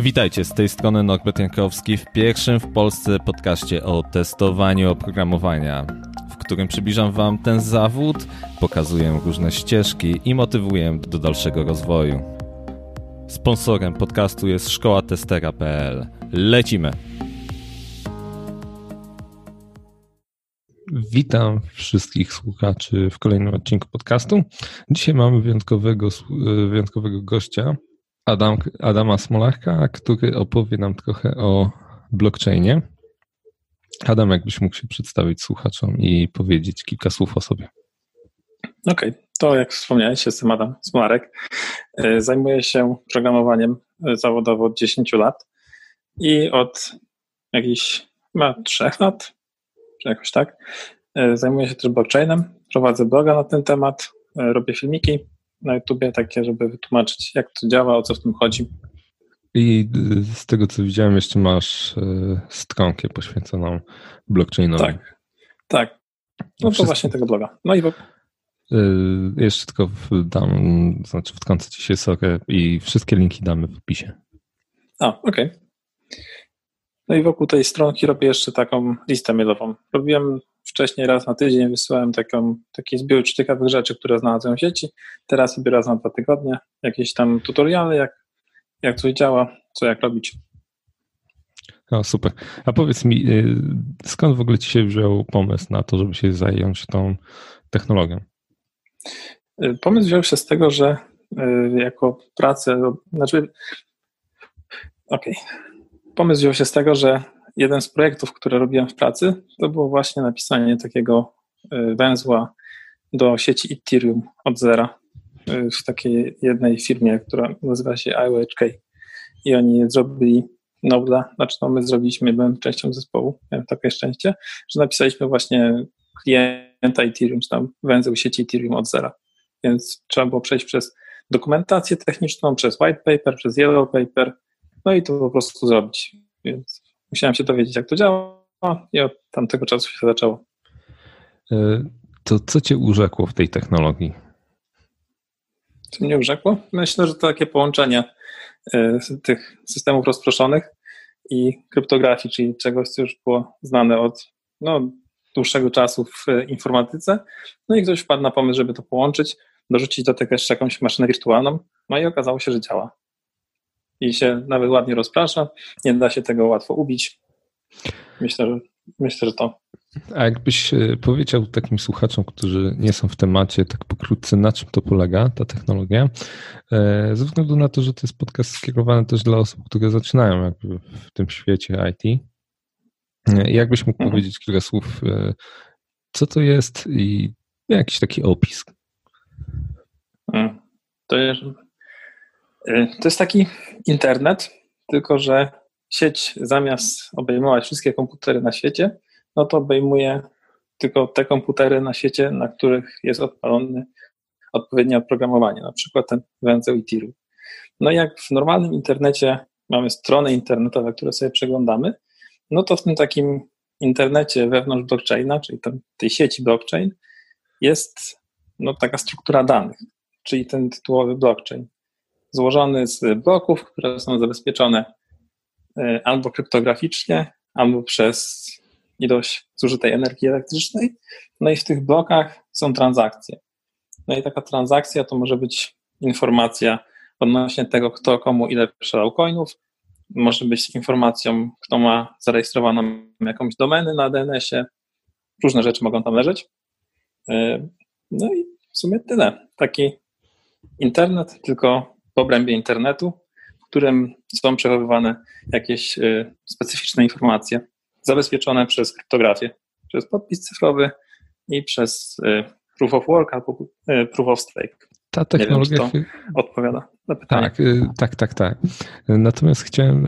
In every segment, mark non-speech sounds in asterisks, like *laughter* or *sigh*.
Witajcie, z tej strony Norbert Jankowski w pierwszym w Polsce podcaście o testowaniu oprogramowania, w którym przybliżam Wam ten zawód, pokazuję różne ścieżki i motywuję do dalszego rozwoju. Sponsorem podcastu jest szkoła testera.pl. Lecimy! Witam wszystkich słuchaczy w kolejnym odcinku podcastu. Dzisiaj mamy wyjątkowego, wyjątkowego gościa, Adam, Adama Smolaka, który opowie nam trochę o blockchainie. Adam, jakbyś mógł się przedstawić słuchaczom i powiedzieć kilka słów o sobie. Okej, okay. to jak wspomniałeś, jestem Adam Smolarek. E, zajmuję się programowaniem e, zawodowo od 10 lat i od jakichś chyba 3 lat, czy jakoś tak, e, zajmuję się też blockchainem, prowadzę bloga na ten temat, robię filmiki na YouTubie takie, żeby wytłumaczyć, jak to działa, o co w tym chodzi. I y, z tego, co widziałem, jeszcze masz y, stronkę poświęconą blockchainowi. Tak, tak. No to właśnie tego bloga. No i. Y, jeszcze tylko dam, znaczy wtrącę ci się sorę i wszystkie linki damy w opisie. A, okej. Okay. No i wokół tej stronki robię jeszcze taką listę mailową. Robiłem Wcześniej raz na tydzień wysyłałem taką, taki zbiór ciekawych rzeczy, które znalazłem w sieci. Teraz sobie raz na dwa tygodnie jakieś tam tutoriale, jak, jak coś działa, co jak robić. O, super. A powiedz mi, y, skąd w ogóle ci się wziął pomysł na to, żeby się zająć tą technologią? Y, pomysł wziął się z tego, że y, jako pracę, znaczy, okej. Okay. Pomysł wziął się z tego, że jeden z projektów, które robiłem w pracy, to było właśnie napisanie takiego e, węzła do sieci Ethereum od zera e, w takiej jednej firmie, która nazywa się IOHK. I oni zrobili Nobla, znaczy no my zrobiliśmy, byłem częścią zespołu, miałem takie szczęście, że napisaliśmy właśnie klienta Ethereum, czy tam węzeł sieci Ethereum od zera. Więc trzeba było przejść przez dokumentację techniczną, przez white paper, przez yellow paper, no i to po prostu zrobić. Więc Musiałem się dowiedzieć, jak to działa i od tamtego czasu się zaczęło. E, to co cię urzekło w tej technologii? Co mnie urzekło? Myślę, że to takie połączenie e, tych systemów rozproszonych i kryptografii, czyli czegoś, co już było znane od no, dłuższego czasu w informatyce. No i ktoś wpadł na pomysł, żeby to połączyć, dorzucić do tego jeszcze jakąś maszynę wirtualną, no i okazało się, że działa i się nawet ładnie rozprasza. Nie da się tego łatwo ubić. Myślę, że, myślę, że to. A jakbyś e, powiedział takim słuchaczom, którzy nie są w temacie, tak pokrótce, na czym to polega, ta technologia, e, ze względu na to, że to jest podcast skierowany też dla osób, które zaczynają jakby w tym świecie IT. E, jakbyś mógł mhm. powiedzieć kilka słów, co to jest i jakiś taki opis? Mm. To jest, to jest taki internet, tylko że sieć zamiast obejmować wszystkie komputery na świecie, no to obejmuje tylko te komputery na świecie, na których jest odpalony odpowiednie oprogramowanie, na przykład ten węzeł i tiru. No i jak w normalnym internecie mamy strony internetowe, które sobie przeglądamy, no to w tym takim internecie wewnątrz blockchaina, czyli tam, tej sieci blockchain, jest no, taka struktura danych, czyli ten tytułowy blockchain złożony z bloków, które są zabezpieczone e, albo kryptograficznie, albo przez ilość zużytej energii elektrycznej. No i w tych blokach są transakcje. No i taka transakcja to może być informacja odnośnie tego, kto komu ile przelał coinów, może być informacją, kto ma zarejestrowaną jakąś domenę na DNS-ie. Różne rzeczy mogą tam leżeć. E, no i w sumie tyle. Taki internet, tylko obrębie internetu, w którym są przechowywane jakieś y, specyficzne informacje zabezpieczone przez kryptografię, przez podpis cyfrowy i przez y, proof of work albo y, proof of stake. Ta technologia Nie wiem, odpowiada na pytanie. Tak, tak, tak, tak. Natomiast chciałem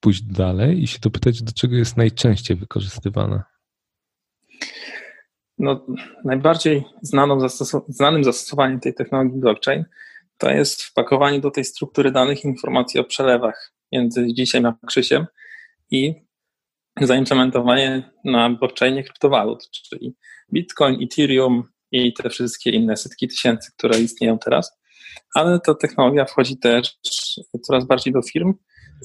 pójść dalej i się dopytać, do czego jest najczęściej wykorzystywana. No, najbardziej znaną zastos- znanym zastosowaniem tej technologii blockchain to jest wpakowanie do tej struktury danych informacji o przelewach między dzisiaj a Krzysiem i zaimplementowanie na blockchainie kryptowalut, czyli Bitcoin, Ethereum i te wszystkie inne setki tysięcy, które istnieją teraz. ale ta technologia wchodzi też coraz bardziej do firm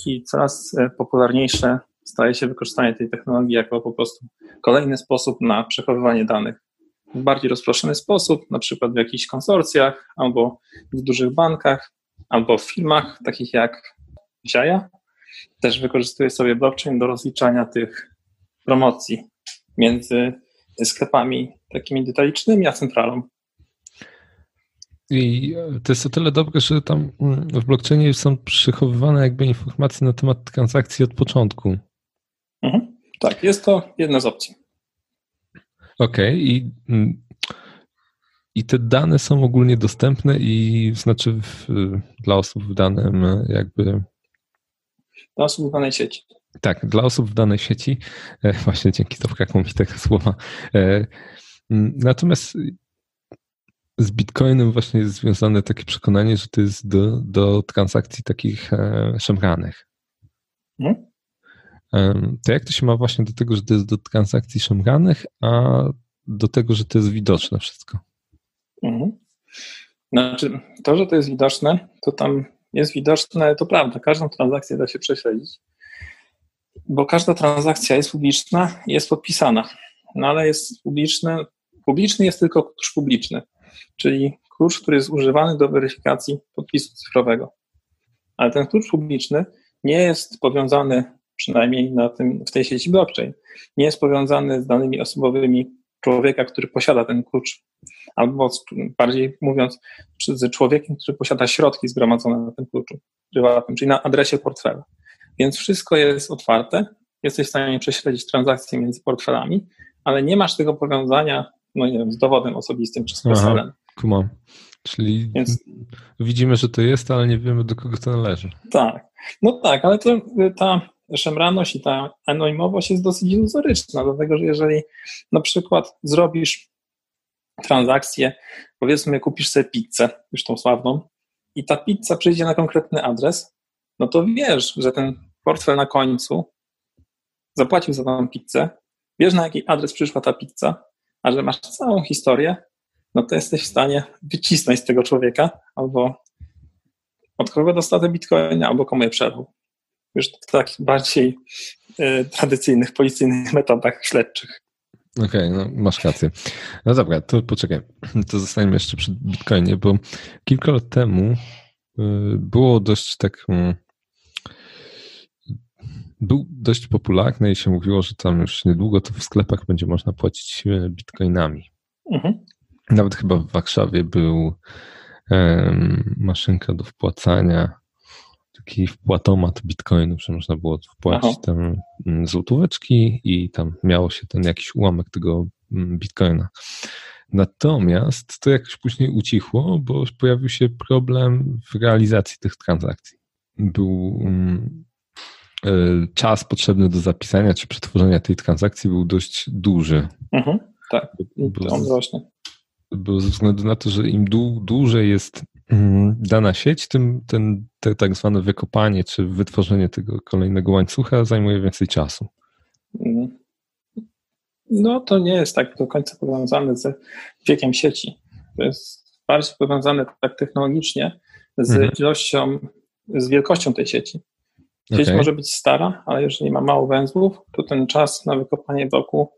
i coraz popularniejsze staje się wykorzystanie tej technologii jako po prostu kolejny sposób na przechowywanie danych bardziej rozproszony sposób, na przykład w jakichś konsorcjach, albo w dużych bankach, albo w firmach takich jak Ziaja. Też wykorzystuje sobie blockchain do rozliczania tych promocji między sklepami takimi detalicznymi a centralą. I to jest o tyle dobre, że tam w blockchainie są przechowywane jakby informacje na temat transakcji od początku. Mhm. Tak, jest to jedna z opcji. Okej, okay. i, mm, i te dane są ogólnie dostępne i znaczy w, dla osób w danym jakby. Dla osób w danej sieci. Tak, dla osób w danej sieci. E, właśnie dzięki to brakło mi tego słowa. E, natomiast z Bitcoinem właśnie jest związane takie przekonanie, że to jest do, do transakcji takich e, szemranych. Hmm? To jak to się ma właśnie do tego, że to jest do transakcji szemranych, a do tego, że to jest widoczne wszystko? Mhm. Znaczy, to, że to jest widoczne, to tam jest widoczne, to prawda, każdą transakcję da się prześledzić, bo każda transakcja jest publiczna i jest podpisana, no ale jest publiczny, publiczny jest tylko klucz publiczny, czyli klucz, który jest używany do weryfikacji podpisu cyfrowego. Ale ten klucz publiczny nie jest powiązany przynajmniej na tym, w tej sieci blockchain, nie jest powiązany z danymi osobowymi człowieka, który posiada ten klucz, albo bardziej mówiąc, z człowiekiem, który posiada środki zgromadzone na tym kluczu prywatnym, czyli na adresie portfela. Więc wszystko jest otwarte, jesteś w stanie prześledzić transakcje między portfelami, ale nie masz tego powiązania, no nie wiem, z dowodem osobistym czy z PESEL-em. Kumam. Czyli Więc... widzimy, że to jest, ale nie wiemy, do kogo to należy. Tak. No tak, ale to, ta szemraność i ta anonimowość jest dosyć iluzoryczna, dlatego że jeżeli na przykład zrobisz transakcję, powiedzmy kupisz sobie pizzę, już tą sławną, i ta pizza przyjdzie na konkretny adres, no to wiesz, że ten portfel na końcu zapłacił za tą pizzę, wiesz na jaki adres przyszła ta pizza, a że masz całą historię, no to jesteś w stanie wycisnąć z tego człowieka albo od kogo dostał te bitcoiny, albo komu je przelał już w takich bardziej y, tradycyjnych, policyjnych metodach śledczych. Okej, okay, no masz rację. No dobra, to poczekaj. To zostaniemy jeszcze przy Bitcoinie, bo kilka lat temu y, było dość tak. Y, był dość popularny i się mówiło, że tam już niedługo to w sklepach będzie można płacić bitcoinami. Mhm. Nawet chyba w Warszawie był um, maszynka do wpłacania taki wpłatomat bitcoinów, że można było wpłacić Aha. tam mm, złotóweczki i tam miało się ten jakiś ułamek tego mm, bitcoina. Natomiast to jakoś później ucichło, bo pojawił się problem w realizacji tych transakcji. Był um, czas potrzebny do zapisania czy przetworzenia tej transakcji był dość duży. Mhm, tak, bo, właśnie. Ze względu na to, że im dłużej jest Mm, dana sieć, tym ten, te tak zwane wykopanie czy wytworzenie tego kolejnego łańcucha zajmuje więcej czasu. Mm. No to nie jest tak do końca powiązane z wiekiem sieci. To jest bardziej powiązane tak technologicznie z mhm. ilością, z wielkością tej sieci. Sieć okay. może być stara, ale jeżeli ma mało węzłów, to ten czas na wykopanie bloku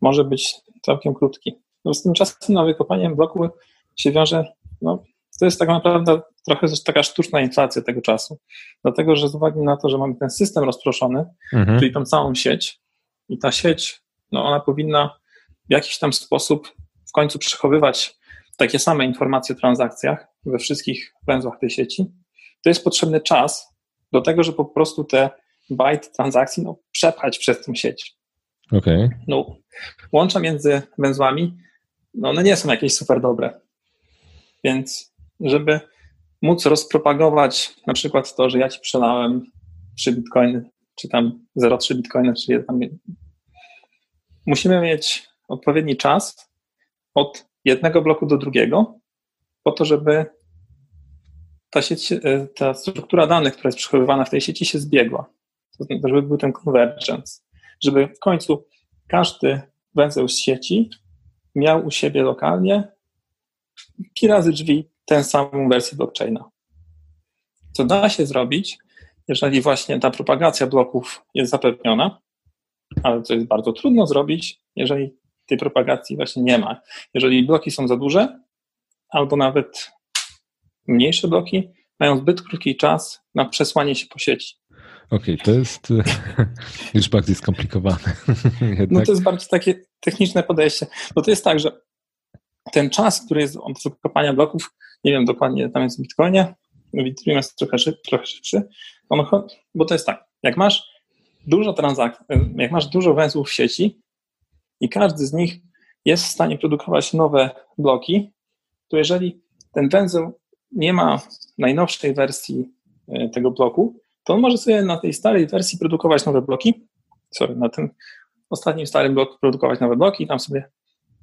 może być całkiem krótki. No z tym czasem na wykopanie bloku się wiąże no, to jest tak naprawdę trochę taka sztuczna inflacja tego czasu. Dlatego, że z uwagi na to, że mamy ten system rozproszony, mhm. czyli tą całą sieć, i ta sieć, no ona powinna w jakiś tam sposób w końcu przechowywać takie same informacje o transakcjach we wszystkich węzłach tej sieci, to jest potrzebny czas do tego, żeby po prostu te byte transakcji no, przepchać przez tą sieć. Okay. No, łącza między węzłami, no one nie są jakieś super dobre. Więc żeby móc rozpropagować na przykład to, że ja ci przelałem 3 bitcoiny, czy tam 0,3 bitcoiny, czy tam. Musimy mieć odpowiedni czas od jednego bloku do drugiego, po to, żeby ta, sieć, e, ta struktura danych, która jest przechowywana w tej sieci, się zbiegła. Żeby był ten convergence. Żeby w końcu każdy węzeł z sieci miał u siebie lokalnie pi razy drzwi tę samą wersję blockchaina. Co da się zrobić, jeżeli właśnie ta propagacja bloków jest zapewniona, ale to jest bardzo trudno zrobić, jeżeli tej propagacji właśnie nie ma. Jeżeli bloki są za duże, albo nawet mniejsze bloki, mają zbyt krótki czas na przesłanie się po sieci. Okej, okay, to jest *laughs* już bardziej skomplikowane. *laughs* no to jest bardzo takie techniczne podejście, bo to jest tak, że ten czas, który jest od wykopania bloków, nie wiem dokładnie, tam jest w Bitcoinie, Ethereum jest trochę, szybszy, trochę szybszy, bo to jest tak, jak masz dużo transakcji, jak masz dużo węzłów w sieci i każdy z nich jest w stanie produkować nowe bloki, to jeżeli ten węzeł nie ma najnowszej wersji e, tego bloku, to on może sobie na tej starej wersji produkować nowe bloki, sorry, na tym ostatnim starym bloku produkować nowe bloki i tam sobie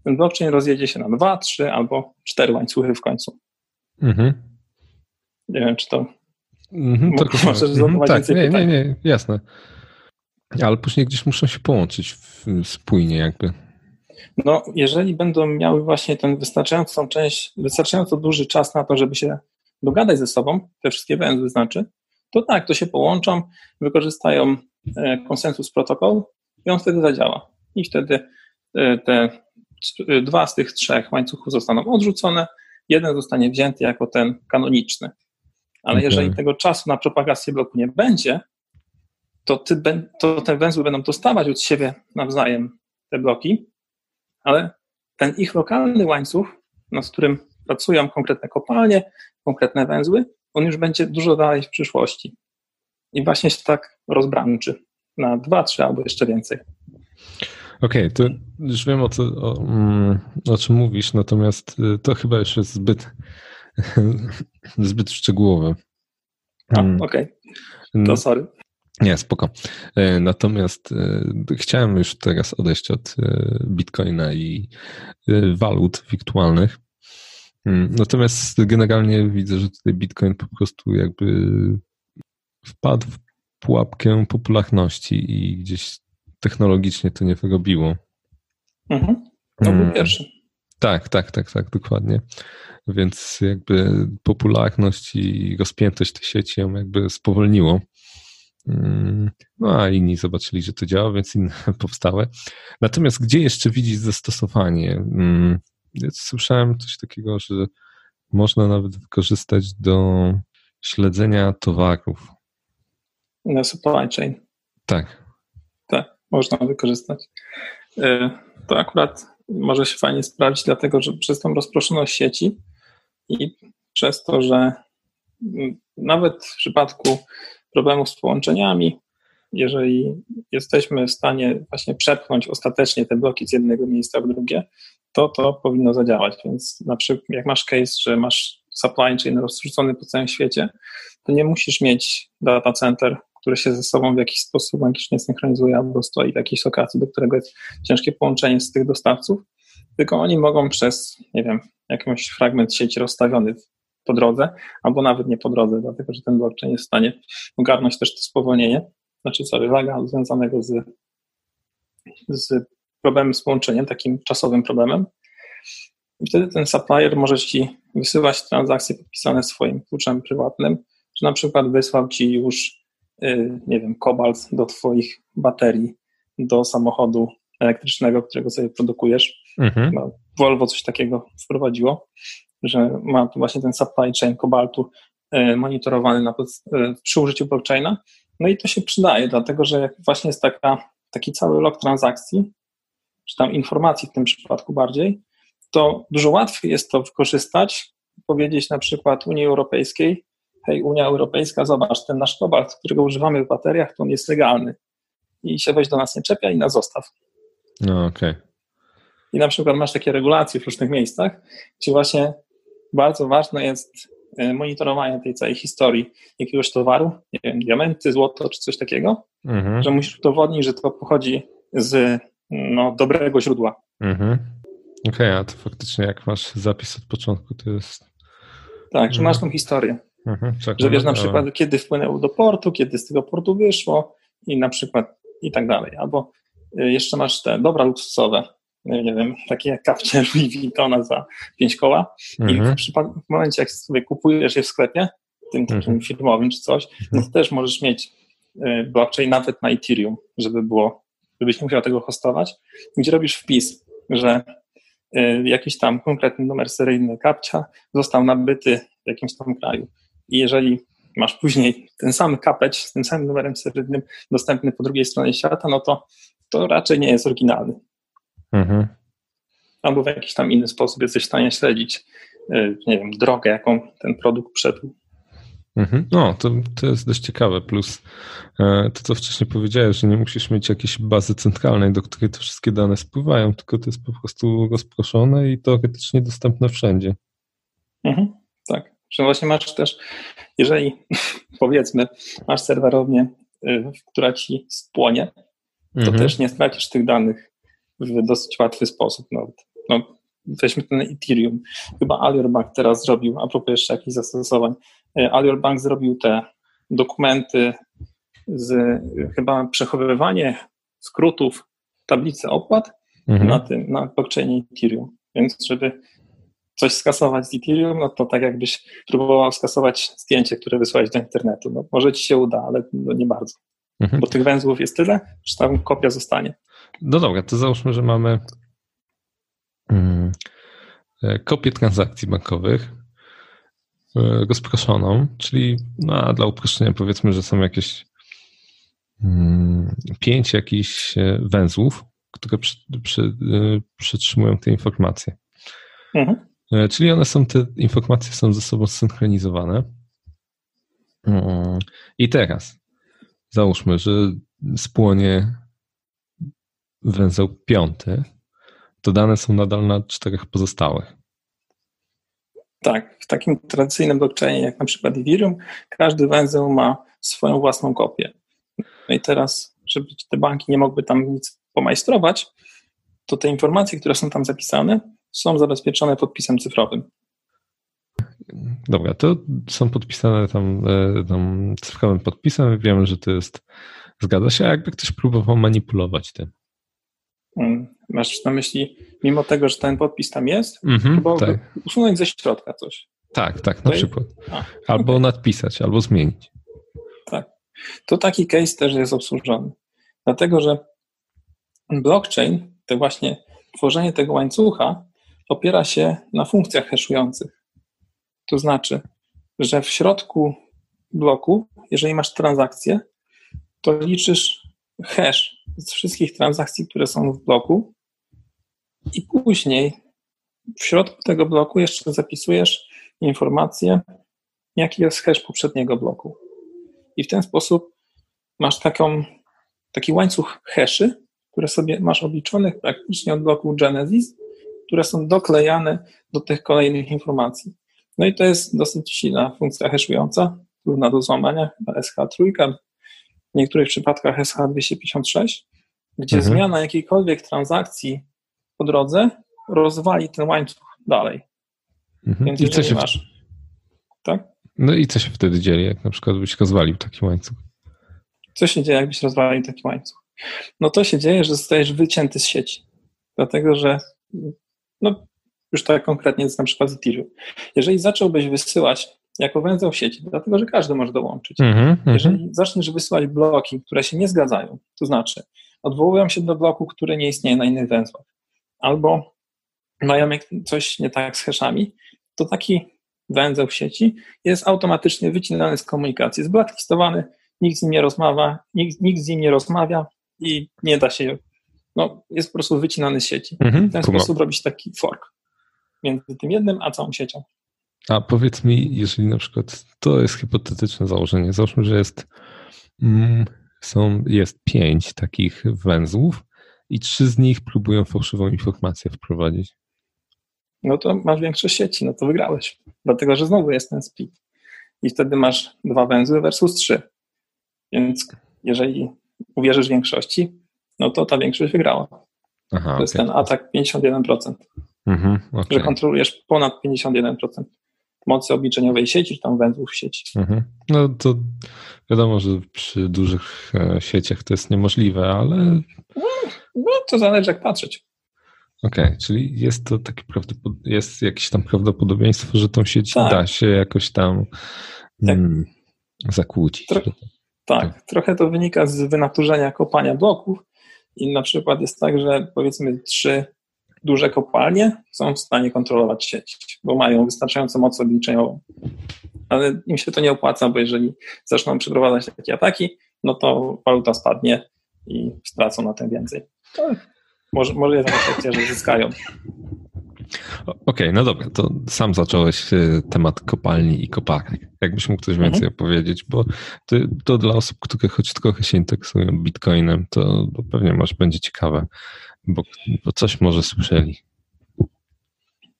ten blockchain rozjedzie się na dwa, trzy albo cztery łańcuchy w końcu. Mhm. Nie wiem, czy to Mhm, to możesz mhm, tak, nie, nie, nie, jasne. Ale później gdzieś muszą się połączyć w, spójnie jakby. No, jeżeli będą miały właśnie ten wystarczającą część, wystarczająco duży czas na to, żeby się dogadać ze sobą, te wszystkie węzły znaczy, to tak, to się połączą, wykorzystają e, konsensus protokół i on wtedy zadziała. I wtedy e, te dwa z tych trzech łańcuchów zostaną odrzucone, jeden zostanie wzięty jako ten kanoniczny. Ale okay. jeżeli tego czasu na propagację bloku nie będzie, to, ty, to te węzły będą dostawać od siebie nawzajem te bloki, ale ten ich lokalny łańcuch, nad którym pracują konkretne kopalnie, konkretne węzły, on już będzie dużo dalej w przyszłości. I właśnie się tak rozbranczy na dwa, trzy albo jeszcze więcej. Okej, okay, to już wiem o, co, o, mm, o, czym mówisz, natomiast y, to chyba już jest zbyt, *laughs* zbyt szczegółowe. Mm. Okej, okay. to mm. sorry. Nie, spoko. E, natomiast e, chciałem już teraz odejść od bitcoina i walut wirtualnych. Natomiast generalnie widzę, że tutaj bitcoin po prostu jakby wpadł w pułapkę popularności i gdzieś technologicznie to nie wyrobiło. Mhm. To był mm. pierwszy. Tak, tak, tak, tak, dokładnie. Więc jakby popularność i rozpiętość tej sieci ją jakby spowolniło. Mm, no a inni zobaczyli, że to działa, więc inne *laughs* powstały. Natomiast gdzie jeszcze widzieć zastosowanie? Mm, ja słyszałem coś takiego, że można nawet wykorzystać do śledzenia towarów. Na supply chain. Tak. Można wykorzystać. Y, to akurat może się fajnie sprawdzić, dlatego że przez tą rozproszoność sieci i przez to, że nawet w przypadku problemów z połączeniami. Jeżeli jesteśmy w stanie właśnie przepchnąć ostatecznie te bloki z jednego miejsca w drugie, to to powinno zadziałać. Więc na przykład jak masz case, że masz supply chain rozrzucony po całym świecie, to nie musisz mieć data center, które się ze sobą w jakiś sposób magicznie synchronizuje albo stoi w jakiejś lokacji, do którego jest ciężkie połączenie z tych dostawców, tylko oni mogą przez, nie wiem, jakiś fragment sieci rozstawiony po drodze, albo nawet nie po drodze, dlatego że ten blockchain jest w stanie ogarnąć też to spowolnienie, znaczy sorry, laga związanego z, z problemem z połączeniem, takim czasowym problemem. I wtedy ten supplier może ci wysyłać transakcje podpisane swoim kluczem prywatnym, że na przykład wysłał ci już, nie wiem, kobalt do twoich baterii, do samochodu elektrycznego, którego sobie produkujesz. Mhm. Volvo coś takiego wprowadziło że ma tu właśnie ten supply chain kobaltu e, monitorowany na, e, przy użyciu blockchaina. No i to się przydaje, dlatego że jak właśnie jest taka, taki cały log transakcji, czy tam informacji w tym przypadku bardziej, to dużo łatwiej jest to wykorzystać, powiedzieć na przykład Unii Europejskiej, hej Unia Europejska, zobacz, ten nasz kobalt, którego używamy w bateriach, to on jest legalny i się weź do nas nie czepia i nas zostaw. No okej. Okay. I na przykład masz takie regulacje w różnych miejscach, gdzie właśnie bardzo ważne jest e, monitorowanie tej całej historii jakiegoś towaru, nie wiem, diamenty, złoto czy coś takiego, mhm. że musisz udowodnić, że to pochodzi z no, dobrego źródła. Mhm. Okej, okay, a to faktycznie jak masz zapis od początku, to jest... Tak, że masz mhm. tą historię. Mhm, że wiesz na przykład, kiedy wpłynęło do portu, kiedy z tego portu wyszło i na przykład i tak dalej. Albo e, jeszcze masz te dobra luksusowe, nie wiem, takie jak kapcie *laughs* Louis Vuittona za 5 koła mhm. i w, w momencie, jak sobie kupujesz je w sklepie, tym takim mhm. firmowym czy coś, no to też możesz mieć y, blockchain nawet na Ethereum, żeby było, żebyś nie musiał tego hostować, gdzie robisz wpis, że y, jakiś tam konkretny numer seryjny kapcia został nabyty w jakimś tam kraju. I jeżeli masz później ten sam kapeć z tym samym numerem seryjnym dostępny po drugiej stronie świata, no to to raczej nie jest oryginalny. Mhm. Albo w jakiś tam inny sposób jesteś w stanie śledzić, y, nie wiem, drogę, jaką ten produkt przeszedł. Mhm. No, to, to jest dość ciekawe. Plus e, to, co wcześniej powiedziałeś, że nie musisz mieć jakiejś bazy centralnej, do której te wszystkie dane spływają, tylko to jest po prostu rozproszone i teoretycznie dostępne wszędzie. Mhm. Że właśnie masz też, jeżeli *laughs* powiedzmy, masz serwerownię, y, która ci spłonie, to mhm. też nie stracisz tych danych w dosyć łatwy sposób nawet. No, weźmy ten Ethereum. Chyba Alior Bank teraz zrobił, a propos jeszcze jakichś zastosowań, e, Alior Bank zrobił te dokumenty z chyba przechowywanie skrótów tablicy opłat mhm. na tym, na blockchainie Ethereum. Więc żeby coś skasować z Ethereum, no to tak jakbyś próbował skasować zdjęcie, które wysłałeś do internetu. No, może ci się uda, ale no nie bardzo. Mhm. Bo tych węzłów jest tyle, że tam kopia zostanie. No dobra, to załóżmy, że mamy mm, e, kopię transakcji bankowych e, rozproszoną, czyli no, dla uproszczenia powiedzmy, że są jakieś mm, pięć jakichś e, węzłów, które przy, przy, przytrzymują te informacje. Mhm. Czyli one są, te informacje są ze sobą zsynchronizowane. Mm, I teraz załóżmy, że spłonie węzeł piąty, to dane są nadal na czterech pozostałych. Tak, w takim tradycyjnym blockchainie, jak na przykład Ethereum, każdy węzeł ma swoją własną kopię. No i teraz, żeby te banki nie mogły tam nic pomajstrować, to te informacje, które są tam zapisane, są zabezpieczone podpisem cyfrowym. Dobra, to są podpisane tam, e, tam cyfrowym podpisem. Wiemy, że to jest, zgadza się, a jakby ktoś próbował manipulować tym. Mm, masz na myśli, mimo tego, że ten podpis tam jest, mm tak. usunąć ze środka coś. Tak, tak, na przykład. A, albo okay. nadpisać, albo zmienić. Tak. To taki case też jest obsłużony. Dlatego, że blockchain, to właśnie tworzenie tego łańcucha opiera się na funkcjach haszujących. To znaczy, że w środku bloku, jeżeli masz transakcję, to liczysz hash z wszystkich transakcji, które są w bloku i później w środku tego bloku jeszcze zapisujesz informację, jaki jest hash poprzedniego bloku. I w ten sposób masz taką, taki łańcuch haszy, które sobie masz obliczonych praktycznie od bloku Genesis, które są doklejane do tych kolejnych informacji. No i to jest dosyć silna funkcja hashująca, trudna do złamania, chyba SH3, w niektórych przypadkach SH256, gdzie mhm. zmiana jakiejkolwiek transakcji po drodze rozwali ten łańcuch dalej. Mhm. Więc I co się masz. Tak? No i co się wtedy dzieje, jak na przykład byś rozwalił taki łańcuch? Co się dzieje, jakbyś rozwalił taki łańcuch? No to się dzieje, że zostajesz wycięty z sieci. Dlatego, że no, już tak konkretnie na przykład Ethereum. Jeżeli zacząłbyś wysyłać jako węzeł sieci, dlatego że każdy może dołączyć. Mm-hmm, Jeżeli zaczniesz wysyłać bloki, które się nie zgadzają, to znaczy odwołują się do bloku, który nie istnieje na innych węzłach, albo mają coś nie tak z hashami, to taki węzeł w sieci jest automatycznie wycinany z komunikacji, jest blacklistowany, nikt z nim nie rozmawia, nikt, nikt z nim nie rozmawia i nie da się, no, jest po prostu wycinany z sieci. Mm-hmm, w ten sposób robić taki fork między tym jednym a całą siecią. A powiedz mi, jeżeli na przykład to jest hipotetyczne założenie, załóżmy, że jest, mm, są, jest pięć takich węzłów i trzy z nich próbują fałszywą informację wprowadzić. No to masz większość sieci, no to wygrałeś. Dlatego, że znowu jest ten split. I wtedy masz dwa węzły versus trzy. Więc jeżeli uwierzysz większości, no to ta większość wygrała. Aha, to okay. jest ten atak 51%. Mhm, okay. Że kontrolujesz ponad 51% mocy obliczeniowej sieci, czy tam węzłów sieci. Mhm. No to wiadomo, że przy dużych e, sieciach to jest niemożliwe, ale... No, no to zależy jak patrzeć. Okej, okay, czyli jest to takie jest jakieś tam prawdopodobieństwo, że tą sieć tak. da się jakoś tam mm, zakłócić. Tro tak, tak, trochę to wynika z wynaturzenia kopania bloków i na przykład jest tak, że powiedzmy trzy duże kopalnie są w stanie kontrolować sieć, bo mają wystarczającą moc obliczeniową. Ale im się to nie opłaca, bo jeżeli zaczną przeprowadzać takie ataki, no to waluta spadnie i stracą na tym więcej. Może, może jest efekcie, że zyskają. Okej, okay, no dobra, to sam zacząłeś e, temat kopalni i koparek. Jakbyś mógł coś więcej mhm. opowiedzieć, bo to, to, dla osób, które choć trochę się interesują bitcoinem, to, pewnie może będzie ciekawe, bo, bo coś może słyszeli.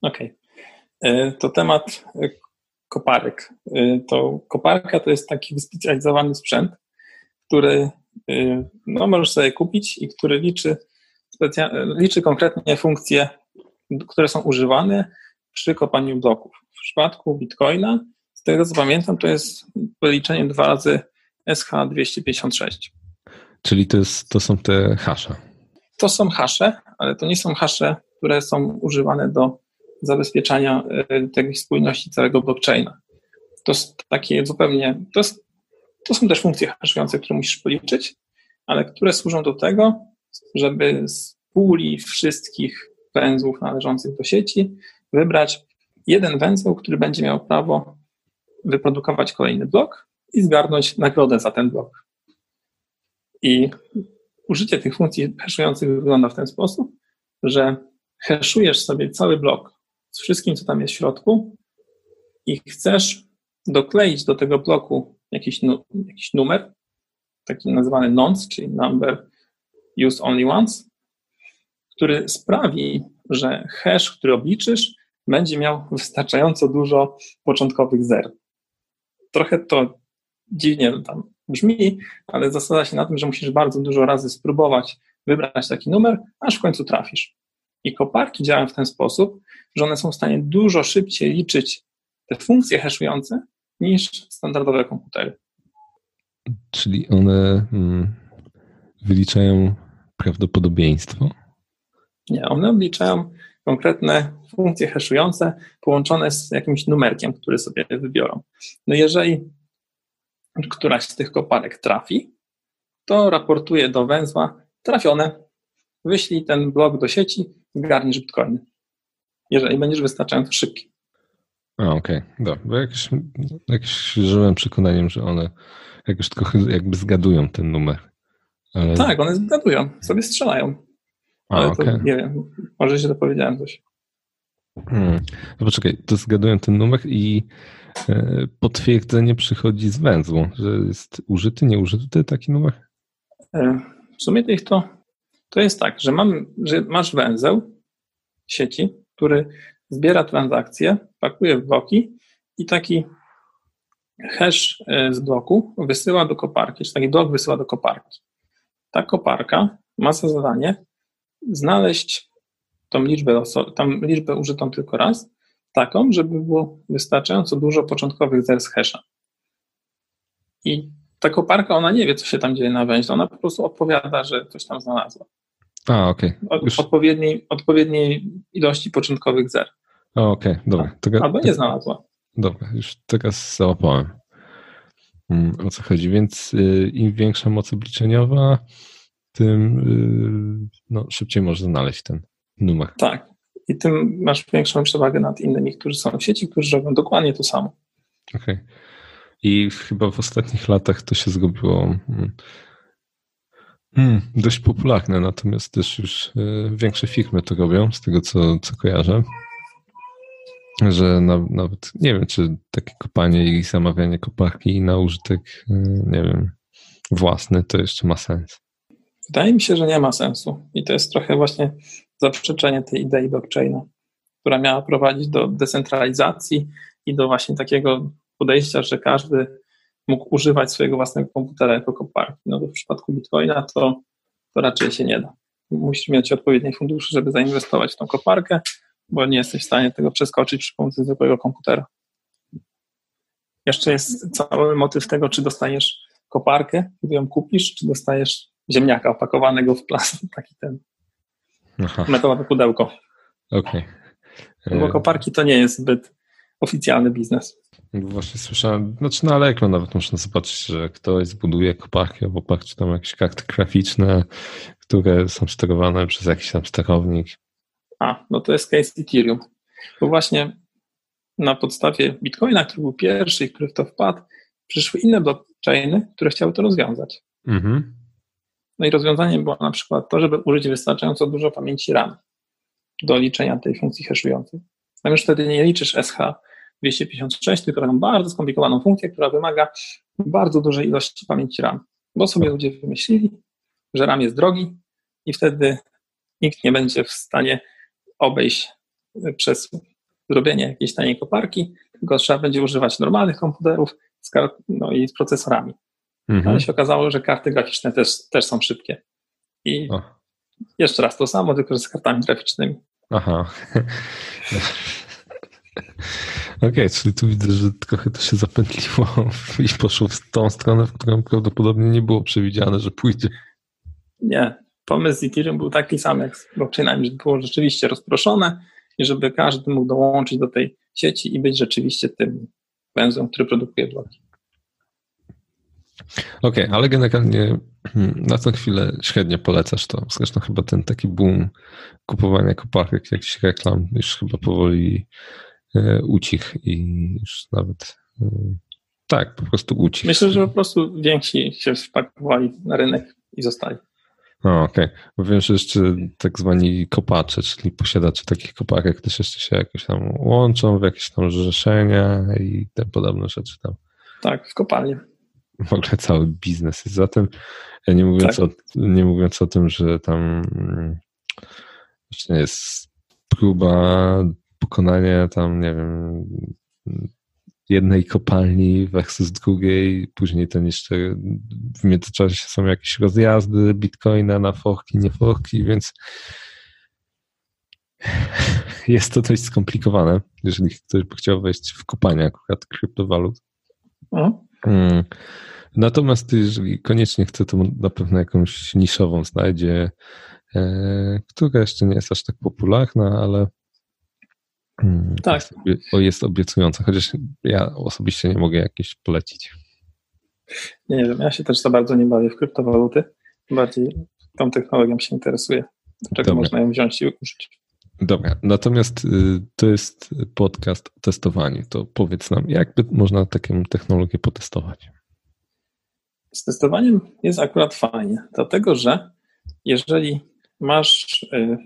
Okej. Okay. E, to temat e, koparek. To koparka to jest taki wyspecjalizowany sprzęt, który no, możesz sobie kupić i który liczy liczy konkretnie funkcje, które są używane przy kopaniu bloków. W przypadku Bitcoina, z tego co pamiętam, to jest wyliczenie dwa razy SH256. Czyli to, jest, to są te hasze? To są hasze, ale to nie są hasze, które są używane do zabezpieczania e, tej spójności całego blockchaina. To jest takie zupełnie, to, jest, to są też funkcje haszujące, które musisz policzyć, ale które służą do tego, żeby z puli wszystkich węzłów należących do sieci wybrać jeden węzeł, który będzie miał prawo wyprodukować kolejny blok i zgarnąć nagrodę za ten blok. I użycie tych funkcji haszujących wygląda w ten sposób, że haszujesz sobie cały blok z wszystkim, co tam jest w środku i chcesz dokleić do tego bloku jakiś, nu jakiś numer, taki nazywany nonce, czyli number use only once, który sprawi, że hash, który obliczysz, będzie miał wystarczająco dużo początkowych zer. Trochę to dziwnie tam brzmi, ale zasada się na tym, że musisz bardzo dużo razy spróbować wybrać taki numer, aż w końcu trafisz. I koparki działają w ten sposób, że one są w stanie dużo szybciej liczyć te funkcje haszujące niż standardowe komputery. Czyli one mm, wyliczają prawdopodobieństwo? Nie, one obliczają konkretne funkcje haszujące połączone z jakimś numerkiem, który sobie wybiorą. No jeżeli któraś z tych koparek trafi, to raportuje do węzła trafione, wyślij ten blok do sieci, zgarniesz bitcoiny, jeżeli będziesz wystarczająco szybki. A, okej, okay. dobra. Bo jakieś, jakieś żyłem przekonaniem, że one jakoś trochę jakby zgadują ten numer. Ale... Tak, one zgadują, sobie strzelają. Ale A, okay. to nie wiem, może się dopowiedziałem coś. Hmm. No poczekaj, to zgaduję ten numer i e, potwierdzenie przychodzi z węzłu, że jest użyty, nieużyty taki numer? E, w sumie to, to jest tak, że, mam, że masz węzeł sieci, który zbiera transakcje, pakuje w bloki i taki hash e, z bloku wysyła do koparki, czy taki blok wysyła do koparki. Ta koparka ma za zadanie znaleźć tą liczbę, tam liczbę użytą tylko raz, taką, żeby było wystarczająco dużo początkowych zer z hasha. I ta koparka, ona nie wie, co się tam dzieje na węźle, ona po prostu odpowiada, że coś tam znalazła. A, okej. Okay. Już... Odpowiedniej, odpowiedniej ilości początkowych zer. Okej, okay, dobra. Tego, Albo nie znalazła. Dobra, już teraz załapałem mm, o co chodzi. Więc y, im większa moc obliczeniowa, tym y, no, szybciej możesz znaleźć ten numer. Tak. I tym masz większą przewagę nad innymi, którzy są w sieci, którzy robią dokładnie to samo. Okej. Okay. I chyba w ostatnich latach to się zrobiło hmm, hmm, dość popularne, natomiast też już y, większe firmy to robią, z tego co, co kojarzę. Że na, nawet nie wiem, czy takie kopanie i zamawianie koparki na użytek, y, nie wiem, własny to jeszcze ma sens. Wydaje mi się, że nie ma sensu. I to jest trochę właśnie zaprzeczenie tej idei blockchaina, która miała prowadzić do decentralizacji i do właśnie takiego podejścia, że każdy mógł używać swojego własnego komputera jako koparki. No to w przypadku Bitcoina to, to raczej się nie da. Musisz mieć odpowiednie fundusze, żeby zainwestować w tą koparkę, bo nie jesteś w stanie tego przeskoczyć przy pomocy zwykłego komputera. Jeszcze jest cały motyw tego, czy dostaniesz koparkę, kiedy ją kupisz, czy dostajesz ziemniaka opakowanego w plastik, *laughs* taki ten. Aha. metalowe pudełko. Okej. Okay. Bo koparki to nie jest zbyt oficjalny biznes. Właśnie słyszałem, znaczy na Allegro nawet można zobaczyć, że ktoś zbuduje koparki albo oparciu tam jakieś karty graficzne, które są sterowane przez jakiś tam sterownik. A, no to jest case Ethereum. Bo właśnie na podstawie Bitcoina, który był pierwszy który w to wpadł, przyszły inne blockchainy, które chciały to rozwiązać. Mhm. No i rozwiązaniem było na przykład to, żeby użyć wystarczająco dużo pamięci RAM do liczenia tej funkcji haszującej. Tam już wtedy nie liczysz SH 256, tylko taką bardzo skomplikowaną funkcję, która wymaga bardzo dużej ilości pamięci RAM. Bo sobie ludzie wymyślili, że RAM jest drogi i wtedy nikt nie będzie w stanie obejść przez zrobienie jakiejś taniej koparki, tylko trzeba będzie używać normalnych komputerów z, no i z procesorami. Mhm. Ale się okazało, że karty graficzne też, też są szybkie. I o. jeszcze raz to samo, tylko z kartami graficznymi. Aha. Okej, okay, czyli tu widzę, że trochę to się zapętliło i poszło w tą stronę, w którą prawdopodobnie nie było przewidziane, że pójdzie. Nie, pomysł z Ethereum był taki sam jak z blockchainami, żeby było rzeczywiście rozproszone i żeby każdy mógł dołączyć do tej sieci i być rzeczywiście tym węzłem, który produkuje bloki. Okej, okay, ale generalnie na tę chwilę średnio polecasz to. Zresztą chyba ten taki boom kupowania koparek, jakichś reklam już chyba powoli e, ucich i już nawet e, tak, po prostu ucich. Myślę, że po prostu więksi się wpakowali na rynek i zostali. No, okej. Okay. Bo wiem, że jeszcze tak zwani kopacze, czyli posiadacze takich koparek też jeszcze się jakoś tam łączą w jakieś tam zrzeszenia i te podobne rzeczy tam. Tak, w kopalni. W ogóle cały biznes jest za tym. Nie mówiąc, tak. o, nie mówiąc o tym, że tam właśnie jest próba pokonania tam, nie wiem, jednej kopalni versus drugiej, później ten jeszcze w międzyczasie są jakieś rozjazdy bitcoina na forki, nie forki, więc *laughs* jest to dość skomplikowane, jeżeli ktoś by chciał wejść w kopanie akurat kryptowalut. Hmm. Natomiast jeżeli koniecznie chce, to na pewno jakąś niszową znajdzie, e, która jeszcze nie jest aż tak popularna, ale Hmm, tak. Jest, jest obiecująca, chociaż ja osobiście nie mogę jakieś polecić. Nie, wiem, ja się też za bardzo nie bawię w kryptowaluty. Bardziej tą technologią się interesuję. Czego Dobra. można ją wziąć i użyć. Dobra, natomiast y, to jest podcast o testowaniu. To powiedz nam, jak można taką technologię potestować? Z testowaniem jest akurat fajnie, dlatego że jeżeli masz y,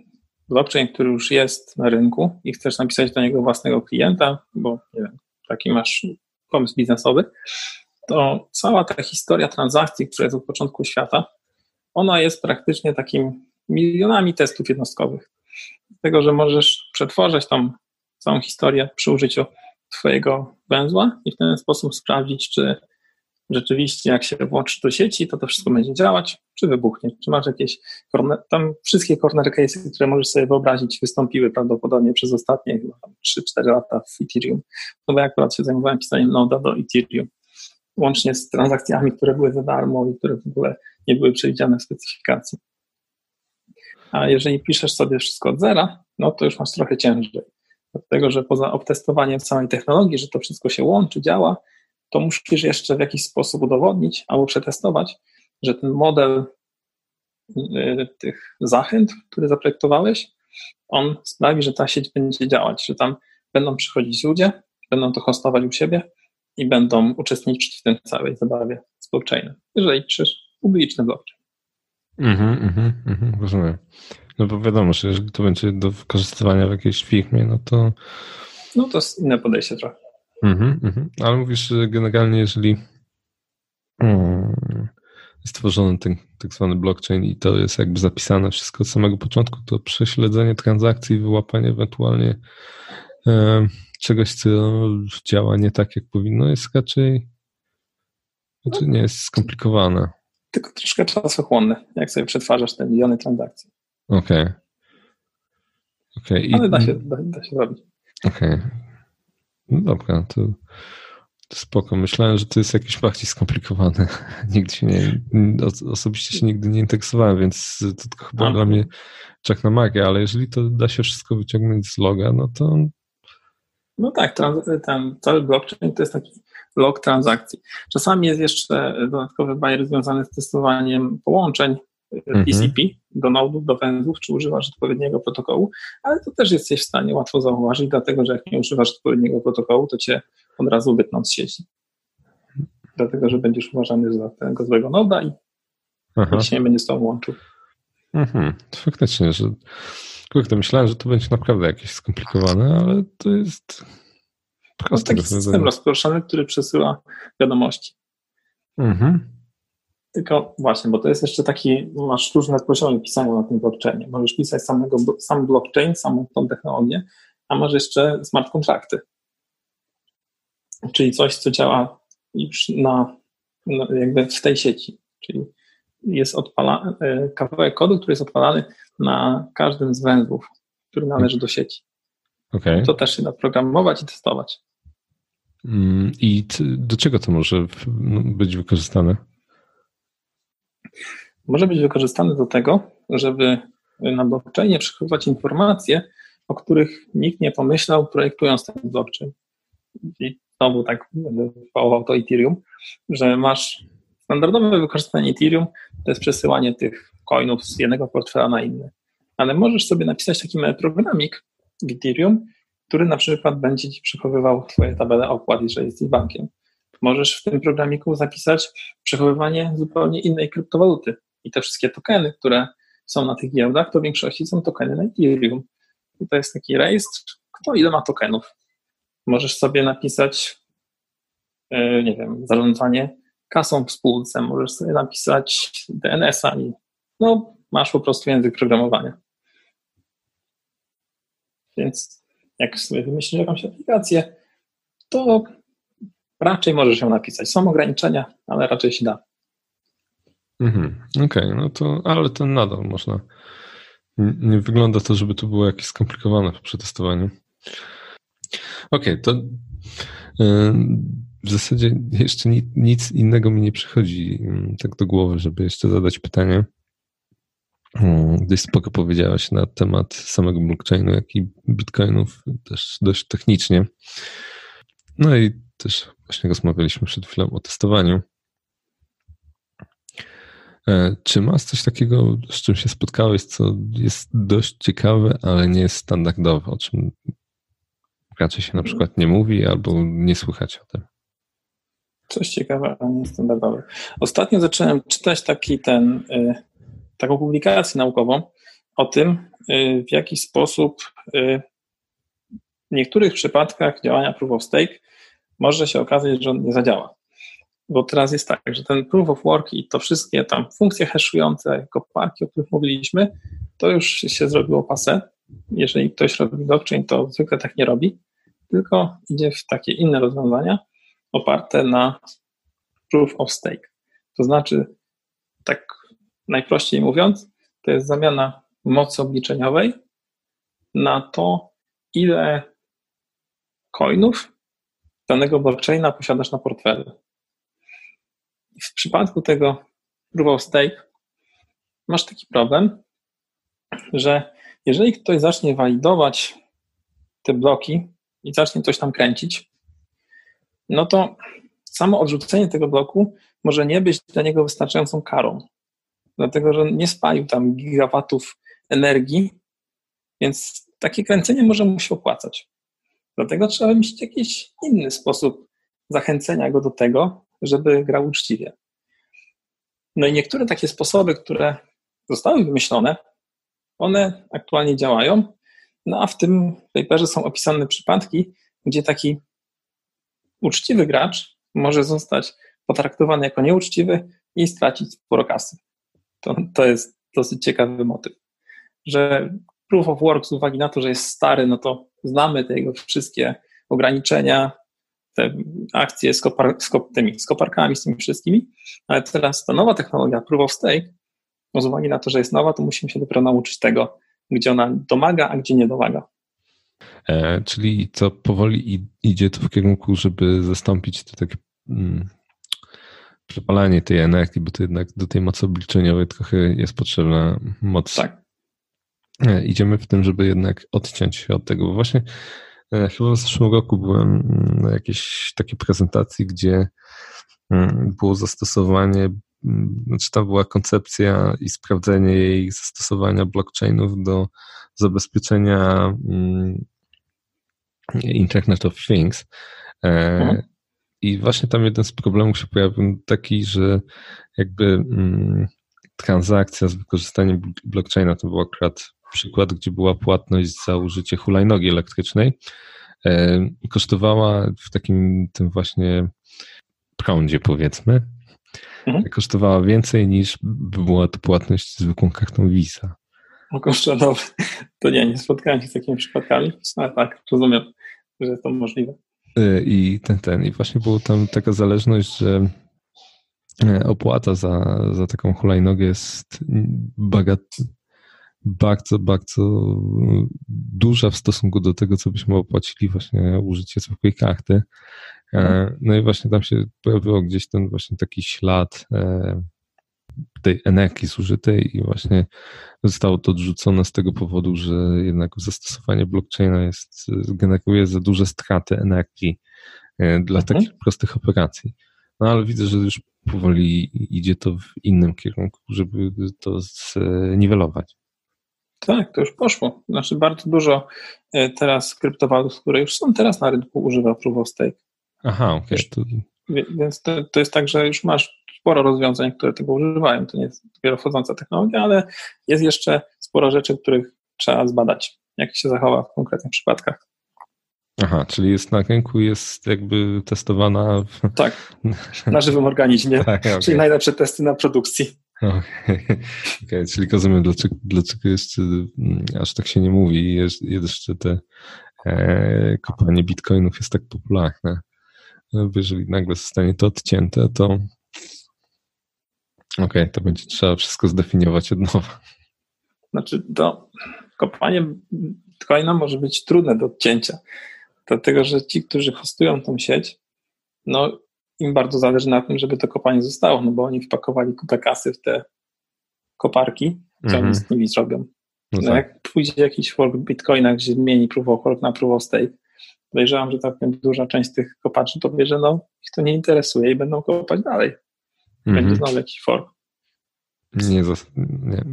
blockchain, który już jest na rynku i chcesz napisać do niego własnego klienta, bo nie wiem, taki masz pomysł biznesowy, to cała ta historia transakcji, która jest od początku świata, ona jest praktycznie takim milionami testów jednostkowych. Dlatego, że możesz przetworzyć tą całą historię przy użyciu Twojego węzła i w ten sposób sprawdzić, czy rzeczywiście jak się włączy do sieci, to to wszystko będzie działać, czy wybuchnie, czy masz jakieś, corner, tam wszystkie corner cases, które możesz sobie wyobrazić, wystąpiły prawdopodobnie przez ostatnie 3-4 lata w Ethereum. No bo ja akurat się zajmowałem pisaniem noda do Ethereum, łącznie z transakcjami, które były za darmo i które w ogóle nie były przewidziane w specyfikacji. A jeżeli piszesz sobie wszystko od zera, no to już masz trochę ciężej. Dlatego, że poza obtestowaniem samej technologii, że to wszystko się łączy, działa, to musisz jeszcze w jakiś sposób udowodnić albo przetestować, że ten model y, tych zachęt, który zaprojektowałeś, on sprawi, że ta sieć będzie działać, że tam będą przychodzić ludzie, będą to hostować u siebie i będą uczestniczyć w tej całej zabawie z blockchainem, jeżeli piszesz publiczny blockchain. Mhm, mhm, mhm, rozumiem. No bo wiadomo, że jeżeli to będzie do wykorzystywania w jakiejś firmie, no to... No to jest inne podejście trochę. Mhm, mhm. Ale mówisz, że generalnie jeżeli mm, jest tworzony ten tak zwany blockchain i to jest jakby zapisane wszystko od samego początku, to prześledzenie transakcji, wyłapanie ewentualnie e, czegoś, co działa nie tak, jak powinno, jest raczej znaczy nie jest skomplikowane. Tylko troszkę czasochłonne, jak sobie przetwarzasz te miliony transakcji. Okej. Okay. Okay. Ale da się, da, da się zrobić. Okej. Okay. No dobra, to, Spoko. Myślałem, że to jest jakieś bardziej skomplikowane. *laughs* Nigdy się nie, osobiście się nigdy nie interesowałem, więc to tylko chyba A. dla mnie czek na magię, ale jeżeli to da się wszystko wyciągnąć z loga, no to... No tak, ten cały blockchain to jest taki log transakcji. Czasami jest jeszcze dodatkowy bajer związany z testowaniem połączeń mhm. TCP do nodów, do węzłów, czy używasz odpowiedniego protokołu, ale to też jesteś w stanie łatwo zauważyć, dlatego że jak nie używasz odpowiedniego protokołu, to cię od razu wytną z sieci. Dlatego, że będziesz uważany za tego złego noda i nikt nie będzie z tobą łączył. Mhm. Faktycznie, że kurde, myślałem, że to będzie naprawdę jakieś skomplikowane, ale to jest proste. To taki system rozproszony, który przesyła wiadomości. Mhm. Tylko właśnie, bo to jest jeszcze taki, masz różne poziomy pisania na tym blockchainie. Możesz pisać samego, sam blockchain, samą tą technologię, a masz jeszcze smart kontrakty. Czyli coś, co działa już na, na jakby w tej sieci. Czyli jest odpala, e, kawałek kodu, który jest odpalany na każdym z węzłów, który należy do sieci. Okay. To też się da programować i testować. Mm, I do czego to może no, być wykorzystane? Może być wykorzystane do tego, żeby na blockchainie przechowywać informacje, o których nikt nie pomyślał, projektując ten blockchain. I znowu tak będę to Ethereum, że masz standardowe wykorzystanie Ethereum, to jest przesyłanie tych coinów z jednego portfela na inny. Ale możesz sobie napisać taki programik w Ethereum, który na przykład będzie ci przechowywał twoje tabele opłat, jeżeli jesteś bankiem. Możesz w tym programiku zapisać przechowywanie zupełnie innej kryptowaluty. I te wszystkie tokeny, które są na tych giełdach, to w większości są tokeny na Ethereum. I to jest taki rejestr, kto ile ma tokenów. Możesz sobie napisać, e, nie wiem, zarządzanie kasą w spółce, możesz sobie napisać DNS-a i no, masz po prostu język programowania. Więc jak sobie wymyślisz jakąś aplikację, to raczej możesz ją napisać. Są ograniczenia, ale raczej się da. Mhm, Okej, okay, no to, ale to nadal można. Nie wygląda to, żeby to było jakieś skomplikowane w przetestowaniu. Okej, okay, to yy, w zasadzie jeszcze nic, innego mi nie przychodzi yy, tak do głowy, żeby jeszcze zadać pytanie. Yy, gdyś spoko powiedziałaś na temat samego blockchainu, jak i bitcoinów, też dość technicznie. No i też właśnie rozmawialiśmy przed chwilą o testowaniu. E, czy masz coś takiego, z czym się spotkałeś, co jest dość ciekawe, ale nie jest standardowe, o czym raczej się na przykład nie mówi albo nie słychać o tym? Coś ciekawe, ale nie standardowe. Ostatnio zacząłem czytać taki ten, y, taką publikację naukową o tym, y, w jaki sposób y, w niektórych przypadkach działania proof of stake może się okazać, że on nie zadziała. Bo teraz jest tak, że ten proof of work i to wszystkie tam funkcje haszujące, koparki, o których mówiliśmy, to już się zrobiło pase. Jeżeli ktoś robi blockchain, to zwykle tak nie robi, tylko idzie w takie inne rozwiązania oparte na proof of stake. To znaczy, tak najprościej mówiąc, to jest zamiana mocy obliczeniowej na to, ile coinów danego blockchaina posiadasz na portfelu. w przypadku tego proof of stake masz taki problem, że jeżeli ktoś zacznie walidować te bloki i zacznie coś tam kręcić, no to samo odrzucenie tego bloku może nie być dla niego wystarczającą karą, dlatego że nie spalił tam gigawatów energii, więc takie kręcenie może mu się opłacać. Dlatego trzeba wymyślić jakiś inny sposób zachęcenia go do tego, żeby grał uczciwie. No i niektóre takie sposoby, które zostały wymyślone, one aktualnie działają, no a w tym paperze są opisane przypadki, gdzie taki uczciwy gracz może zostać potraktowany jako nieuczciwy i stracić sporo kasy. To, to jest dosyć ciekawy motyw, że proof of work z uwagi na to, że jest stary, no to znamy te jego wszystkie ograniczenia, te akcje z, kopar, z, kop, tymi, koparkami, z tymi wszystkimi, ale teraz ta nowa technologia proof of stake, no z uwagi na to, że jest nowa, to musimy się dopiero nauczyć tego, gdzie ona domaga, a gdzie nie domaga. E, czyli co powoli idzie to w kierunku, żeby zastąpić to takie mm, przepalanie tej energii, bo to jednak do tej mocy obliczeniowej trochę jest potrzebna moc. Tak. E, idziemy w tym, żeby jednak odciąć się od tego, bo właśnie e, chyba w zeszłym roku byłem na jakiejś takiej prezentacji, gdzie mm, było zastosowanie, mm, znaczy tam była koncepcja i sprawdzenie jej zastosowania blockchainów do zabezpieczenia mm, Internet of Things. E, mhm. I właśnie tam jeden z problemów się pojawił taki, że jakby mm, transakcja z wykorzystaniem blockchaina to był akurat przykład, gdzie była płatność za użycie hulajnogi elektrycznej. E, kosztowała w takim tym właśnie prądzie powiedzmy, mhm. kosztowała więcej niż by była to płatność zwykłą kartą Visa. O kurczę, no, to nie, nie spotkałem się z takimi przypadkami, ale tak, rozumiem, że to możliwe. E, I ten, ten, i właśnie była tam taka zależność, że e, opłata za, za taką hulajnogę jest bagat, bardzo, bardzo duża w stosunku do tego, co byśmy opłacili właśnie użycie zwykłej karty. E, mhm. No i właśnie tam się pojawiło gdzieś ten właśnie taki ślad tej energii zużytej i właśnie zostało to odrzucone z tego powodu, że jednak zastosowanie blockchaina jest, generuje za duże straty energii e, dla mhm. takich prostych operacji. No ale widzę, że już powoli idzie to w innym kierunku, żeby to zniwelować. Tak, to już poszło. Znaczy bardzo dużo e, teraz kryptowalut, które już są teraz na rynku, używa Proof of Stake. Aha, okej. Okay. Więc to, to jest tak, że już masz sporo rozwiązań, które tego używają. To nie jest dopiero wchodząca technologia, ale jest jeszcze sporo rzeczy, których trzeba zbadać, jak się zachowa w konkretnych przypadkach. Aha, czyli jest na rynku, jest jakby testowana. W... Tak, na żywym organizmie. *laughs* tak, okay. Czyli najlepsze testy na produkcji. Okej, okay. okay. czyli rozumiem, dlaczego, dlaczego jeszcze mm, aż tak się nie mówi, jeszcze te e, kopanie bitcoinów jest tak popularne. Jeżeli nagle zostanie to odcięte, to okej, okay, to będzie trzeba wszystko zdefiniować od nowa. Znaczy, to kopanie bitcoina może być trudne do odcięcia, dlatego że ci, którzy hostują tą sieć, no im bardzo zależy na tym, żeby to kopanie zostało, no bo oni wpakowali kupę kasy w te koparki, co mm -hmm. oni z nimi zrobią. No, no tak. jak pójdzie jakiś fork bitcoina, gdzie zmieni proof of work na proof of stake, podejrzewam, że całkiem duża część tych kopaczy powie, że no, ich to nie interesuje i będą kopać dalej. Będzie mm znowu jakiś fork. Nie, nie,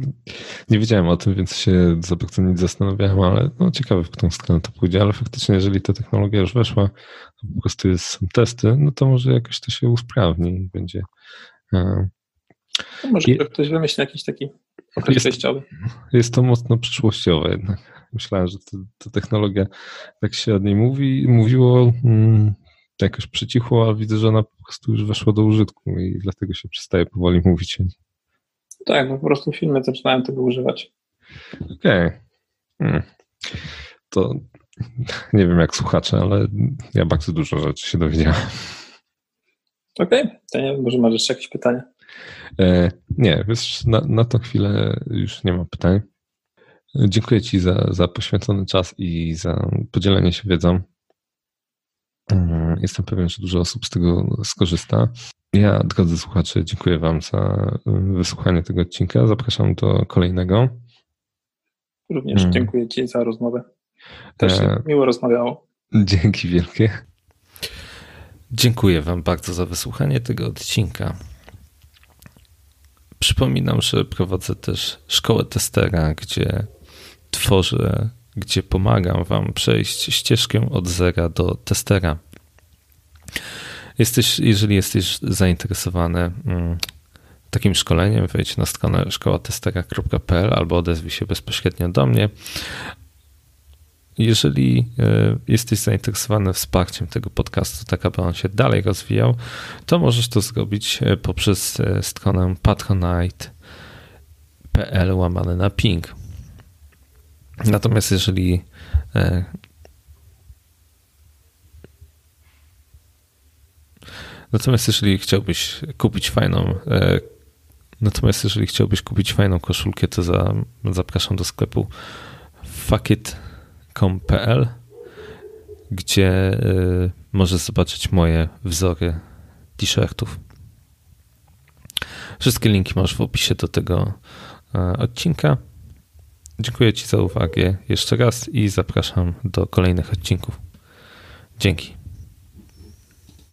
nie wiedziałem o tym, więc się za bardzo nie zastanawiałem, ale no, ciekawe, w którą stronę to pójdzie, ale faktycznie, jeżeli ta technologia już weszła, to po prostu jest, są testy, no to może jakoś to się usprawni i będzie. No może ktoś wymyśli jakiś taki okres jest, przejściowy. Jest to mocno przyszłościowe jednak. Myślałem, że ta technologia, jak się od niej mówi, mówiło, hmm, jakoś przycichło, a widzę, że ona po prostu już weszła do użytku i dlatego się przestaje powoli mówić. Tak, po prostu filmy zaczynają tego używać. Okej. Okay. Hmm. To nie wiem jak słuchacze, ale ja bardzo dużo rzeczy się dowiedziałem. Okej, okay. to nie wiem, może masz jeszcze jakieś pytania? E, nie, wiesz, na, na tą chwilę już nie ma pytań. Dziękuję Ci za, za poświęcony czas i za podzielenie się wiedzą. Mm, jestem pewien, że dużo osób z tego skorzysta. Ja, drodzy słuchacze, dziękuję Wam za y, wysłuchanie tego odcinka. Zapraszam do kolejnego. Również mm. dziękuję Ci za rozmowę. Też się e... miło rozmawiało. Dzięki wielkie. Dziękuję Wam bardzo za wysłuchanie tego odcinka. Przypominam, że prowadzę też szkołę testera, gdzie tworzę, gdzie pomagam Wam przejść ścieżkę od zera do testera. Jesteś, jeżeli jesteś zainteresowany mm, takim szkoleniem, wejdź na stronę szkołatestera.pl albo odezwij się bezpośrednio do mnie. Jeżeli e, jesteś zainteresowany wsparciem tego podcastu, tak aby on się dalej rozwijał, to możesz to zrobić e, poprzez e, stronę patronite.pl łamane na ping. Natomiast jeżeli Natomiast jeżeli chciałbyś kupić fajną Natomiast jeżeli chciałbyś kupić fajną koszulkę, to za, zapraszam do sklepu fuckit.com.pl gdzie y, możesz zobaczyć moje wzory t-shirtów. Wszystkie linki masz w opisie do tego e, odcinka. Dziękuję Ci za uwagę jeszcze raz i zapraszam do kolejnych odcinków. Dzięki.